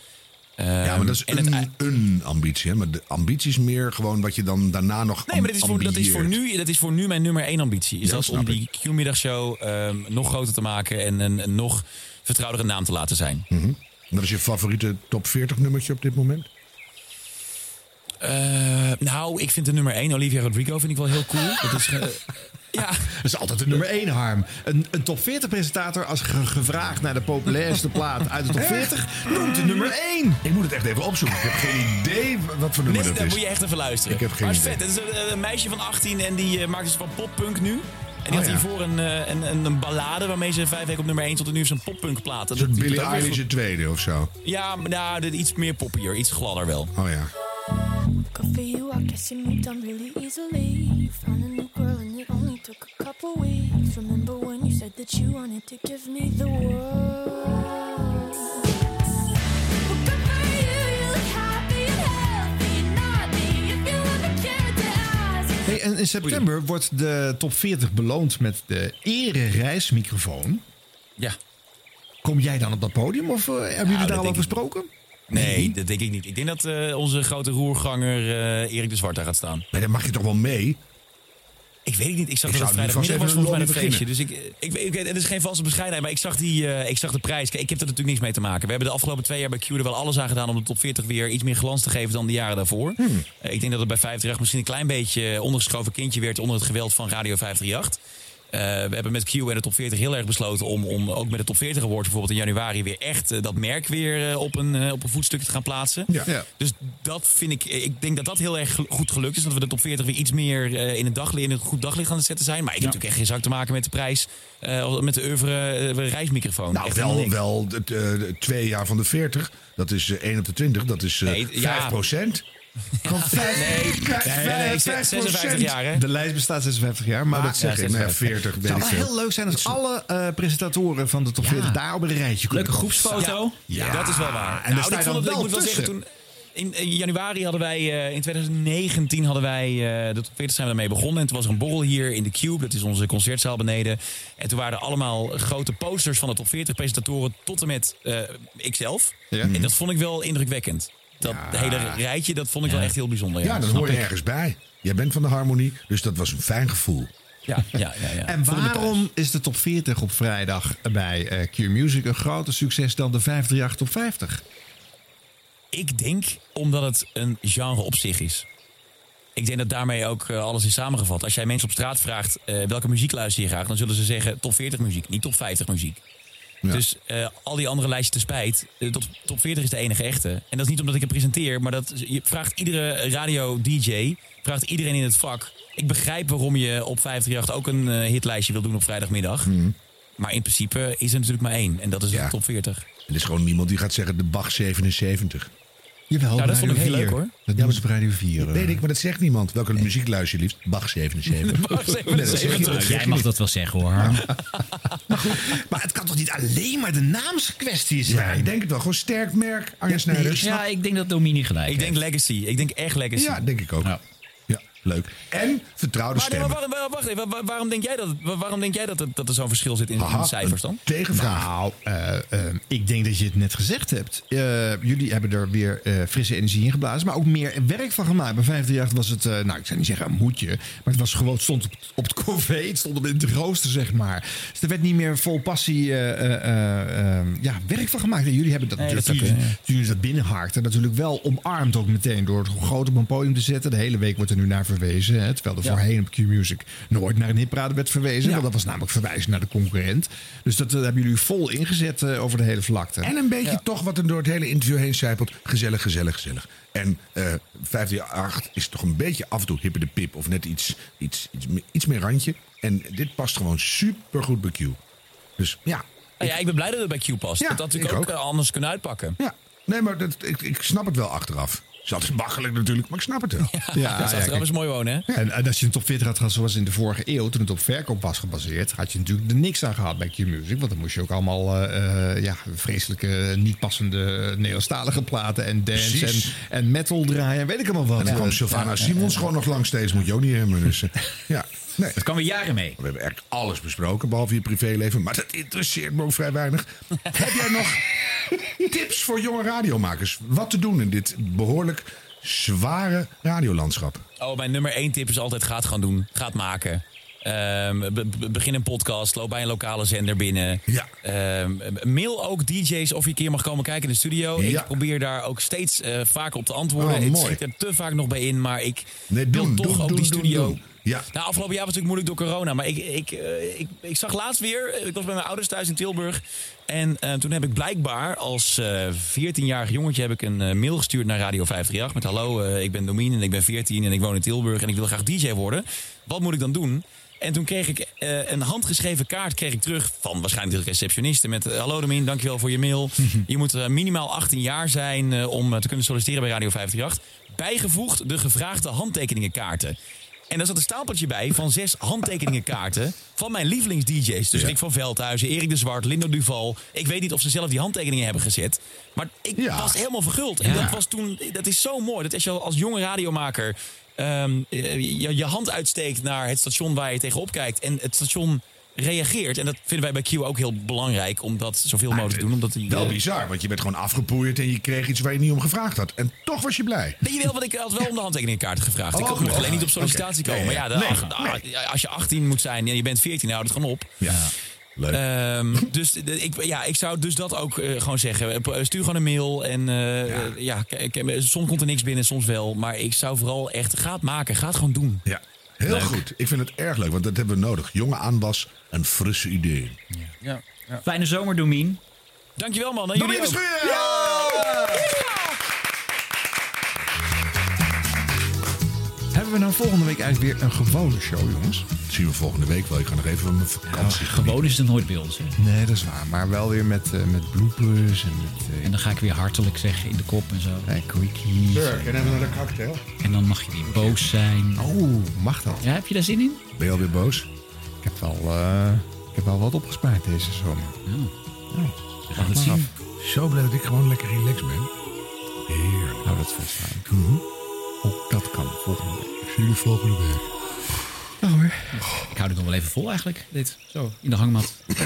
Ja, maar dat is Ehm, het- een, ambitie. Hè? Maar de ambitie is meer gewoon wat je dan daarna nog Nee, maar dat is, voor, dat, is voor nu, dat is voor nu mijn nummer één ambitie. Is dat om die Q-middagshow ehm, nog groter te maken en een, een nog vertrouwdere naam te laten zijn. Mhm. Wat is je favoriete top 40 nummertje op dit moment? Eh, nou, ik vind de nummer één, Olivia Rodrigo, vind ik wel heel cool. Dat is, ja, Dat is altijd de nummer 1, Harm. Een, een top 40 presentator, als ge- gevraagd naar de populairste plaat uit de top 40, noemt de nummer 1. Ik moet het echt even opzoeken. Ik heb geen idee wat voor nummer nee, dat daar is. moet je echt even luisteren. Ik heb geen maar het is idee. vet. Het is een, een meisje van 18 en die eh, maakt dus van poppunk nu. En die Oh, had ja. hiervoor een, eh, een, een, een ballade waarmee ze vijf weken op nummer 1 tot en nu ze een poppunk plaat. Een soort Billie Eilish tweede of zo. Ja, maar nou, dit iets meer poppier, iets gladder wel. Oh ja. Good for you, I guess you moved on really easily. Couple weeks. Remember when you said that you wanted to give me the world? Hey, en in september wordt de top 40 beloond met de ere reismicrofoon. Ja. Kom jij dan op dat podium of eh, hebben jullie daar al over gesproken? Nee, dat denk ik niet. Ik denk dat eh, onze grote roerganger eh, Erik de Zwart daar gaat staan. Maar dan mag je toch wel mee? Ik weet het niet. Ik zag Ik dat het vrijdagmiddag was volgens mij een feestje. Dus ik, ik, het is geen valse bescheidenheid, maar ik zag, die, eh, ik zag de prijs. Kijk, ik heb er natuurlijk niks mee te maken. We hebben de afgelopen twee jaar bij Q er wel alles aan gedaan om de top 40 weer iets meer glans te geven dan de jaren daarvoor. Hmm. Eh, ik denk dat het bij 538 misschien een klein beetje ondergeschoven kindje werd onder het geweld van Radio 538. Eh, we hebben met Q en de top 40 heel erg besloten om, om ook met de top 40 awards bijvoorbeeld in januari weer echt eh, dat merk weer eh, op, een, op een voetstuk te gaan plaatsen. Ja. Ja. Dus dat vind ik, ik denk dat dat heel erg gel- goed gelukt is. Dat we de top 40 weer iets meer in, het daglicht, in een goed daglicht aan het zetten zijn. Maar ik heb natuurlijk echt geen zak te maken met de prijs. eh, met de oeuvre reismicrofoon. Nou, Echt wel, wel het, twee jaar van de 40. Dat is eh, 1 op de 20. Dat is eh Nee, 5 ja. procent. Van vijf, Nee, vijf- nee, nee, vijf 56 procent. jaar hè? De lijst bestaat 56 jaar, maar Maar dat zeg ja, ik. Nou ja, 56. 40 het zou ik wel heel leuk zijn als alle eh, presentatoren van de top 40 daar op een rijtje kunnen Leuke komen. groepsfoto. Ja. Dat is wel waar. En daar nou, ik, dan vond het, ik wel moet wel zeggen, tussen. toen, in, in januari hadden wij, eh, in 2019 hadden wij, eh, de top 40 zijn we daarmee begonnen. En toen was er een borrel hier in de Cube, dat is onze concertzaal beneden. En toen waren er allemaal grote posters van de top 40 presentatoren tot en met eh ikzelf. Ja. En dat vond ik wel indrukwekkend. Dat hele rijtje, dat vond ik wel echt heel bijzonder. Ja, dat snap hoor je ik. ergens bij. Jij bent van de harmonie, dus dat was een fijn gevoel. Ja, ja, ja, ja. En waarom is de top 40 op vrijdag bij eh, Q Music een groter succes dan de 538 top 50? Ik denk omdat het een genre op zich is. Ik denk dat daarmee ook eh, alles is samengevat. Als jij mensen op straat vraagt eh, welke muziek luister je graag, dan zullen ze zeggen top 40 muziek, niet top 50 muziek. Ja. Dus eh, al die andere lijstjes te spijt, eh, top, top 40 is de enige echte. En dat is niet omdat ik het presenteer, maar dat, je vraagt iedere radio-dj, vraagt iedereen in het vak. Ik begrijp waarom je op 538 ook een eh, hitlijstje wil doen op vrijdagmiddag. Maar in principe is er natuurlijk maar één. En dat is Ja. de top 40. Er is gewoon niemand die gaat zeggen de Bach 77. Jawel, Nou, dat vond ik heel leuk, 4. hoor. Dat doen ze op Radio 4. eh. Weet ik, maar dat zegt niemand. Welke muziek luister je liefst? Bach 77. Bach Nee, dat zeg je, 77. dat zeg Jij mag dat wel zeggen hoor. Maar het kan toch niet alleen maar de naamskwestie Ja, zijn? ik denk het wel. Gewoon sterk merk. Arjen Snijders. Ja, ik denk dat Domini gelijk Ik denk legacy. Ik denk echt legacy. Ja, denk ik ook. Ja. Leuk. En vertrouwde Maar, nee, maar wacht, even. Waar- waarom denk jij dat, waarom denk jij dat, het- dat er zo'n verschil zit in, de cijfers dan? Tegenvraag. Nou, eh, eh, ik denk dat je het net gezegd hebt. Eh, jullie hebben er weer eh, frisse energie in geblazen, maar ook meer werk van gemaakt. Bij 538 was het, eh, nou ik zou niet zeggen een moedje, maar het was gewoon, het stond op, op het corvée, het stond op in het rooster, zeg maar. Dus er werd niet meer vol passie eh, eh, eh, eh, ja, werk van gemaakt. En jullie hebben dat Nee, dat toen jullie dat binnenhaakten, natuurlijk wel omarmd ook meteen door het groot op een podium te zetten. De hele week wordt er nu naar verwezen, hè, terwijl er Ja. voorheen op Q-Music nooit naar een hitparade werd verwezen. Want dat was namelijk verwijzen naar de concurrent. Dus dat eh, hebben jullie vol ingezet eh, over de hele vlakte. En een beetje toch wat er door het hele interview heen zijpelt. Gezellig, gezellig, gezellig. En eh 538 is toch een beetje af en toe hippe de pip. Of net iets, iets, iets, meer- iets meer randje. En dit past gewoon super goed bij Q. Dus ja. Nou ja, ik ben blij dat het bij Q past. Ja, dat had natuurlijk ik ook, ook. anders kunnen uitpakken. ja. Nee, maar dat, ik, ik snap het wel achteraf. Het is altijd makkelijk natuurlijk, maar ik snap het wel. Ja, Ja, dat is ja, is mooi wonen, hè? En, en als je een top 40 had gehad zoals in de vorige eeuw, toen het op verkoop was gebaseerd, had je natuurlijk er niks aan gehad bij Q-Music. Want dan moest je ook allemaal eh, eh, ja, vreselijke, niet passende Nederlandstalige platen en dance en, en metal draaien. en Weet ik allemaal wat. En dan kwam Sylvana Simons gewoon nog lang steeds. Moet je ook niet hebben. Dus, ja, nee. Dat kan we jaren mee. We hebben echt alles besproken, behalve je privéleven. Maar dat interesseert me ook vrij weinig. Heb jij nog tips voor jonge radiomakers? Wat te doen in dit behoorlijk zware radiolandschap? Oh, mijn nummer één tip is altijd gaat gaan doen. Gaat maken. Ehm, be- be- begin een podcast, loop bij een lokale zender binnen. Ja. Ehm, mail ook DJ's of je een keer mag komen kijken in de studio. Ja. Ik probeer daar ook steeds eh, vaker op te antwoorden. Oh, mooi. schiet er te vaak nog bij in, maar ik Nee, wil toch doen, ook doen, die studio. Ja. Nou, afgelopen jaar was het natuurlijk moeilijk door corona. Maar ik, ik, eh, ik, ik zag laatst weer, ik was bij mijn ouders thuis in Tilburg. En eh, toen heb ik blijkbaar als eh 14-jarig jongetje heb ik een eh, mail gestuurd naar Radio 538. Met hallo, eh, ik ben Domien en ik ben 14 en ik woon in Tilburg en ik wil graag DJ worden. Wat moet ik dan doen? En toen kreeg ik eh, een handgeschreven kaart kreeg ik terug van waarschijnlijk de receptioniste met... eh, Hallo Domien, dankjewel voor je mail. je moet eh, minimaal 18 jaar zijn eh, om eh, te kunnen solliciteren bij Radio 538. Bijgevoegd de gevraagde handtekeningenkaarten. En daar zat een stapeltje bij van zes handtekeningenkaarten van mijn lievelings-DJ's. Dus Rick van Veldhuizen, Erik de Zwart, Lindo Duval. Ik weet niet of ze zelf die handtekeningen hebben gezet. Maar ik was helemaal verguld. En Ja. dat was toen, dat is zo mooi. Dat als je als jonge radiomaker ehm, je, je hand uitsteekt naar het station waar je tegenop kijkt. En het station reageert. En dat vinden wij bij Q ook heel belangrijk om dat zoveel mogelijk te doen. Omdat die, Wel bizar, want je bent gewoon afgepoeierd en je kreeg iets waar je niet om gevraagd had. En toch was je blij. Weet je wel, want ik had wel om de handtekeningenkaart gevraagd. ik Oh, kon oh, alleen niet op sollicitatie komen. Maar ja, de- nee, ach- als je 18 moet zijn en je bent 14, houdt het gewoon op. Ja, leuk. Ehm, dus de- ik, ja, ik zou dus dat ook eh, gewoon zeggen. Eh, Stuur gewoon een mail. En eh, ja. soms komt er niks binnen, soms wel. Maar ik zou vooral echt, ga het maken. Ga het gewoon doen. ja, heel Leuk. goed. Ik vind het erg leuk, want dat hebben we nodig. Jonge aanwas en frisse ideeën. Ja. Fijne zomer, Domien. Dankjewel man. En jullie Domien ook. Hebben we nou volgende week eigenlijk weer een gewone show, jongens? Dat zien we volgende week wel. Ik ga nog even van mijn vakantie. Gewoon is het nooit bij ons. Hè. Nee, dat is waar. Maar wel weer met, eh, met bloopers en met En dan ga ik weer hartelijk zeggen in de kop en zo. eh, eh, quickies. Sir, can I have another cocktail? En dan mag je weer boos zijn. Oh, mag dat? Ja, heb je daar zin in? Ben je alweer boos? Ik heb wel, eh, ik heb wel wat opgespaard deze zomer. We gaan het zien. Zo blij dat ik gewoon lekker relaxed ben. Heerlijk. Nou, dat vast aan. Ook ook Dat kan volgende week. Ik zie jullie volgende week. Nou hoor. Ik hou dit nog wel even vol eigenlijk. Dit, zo, in de hangmat.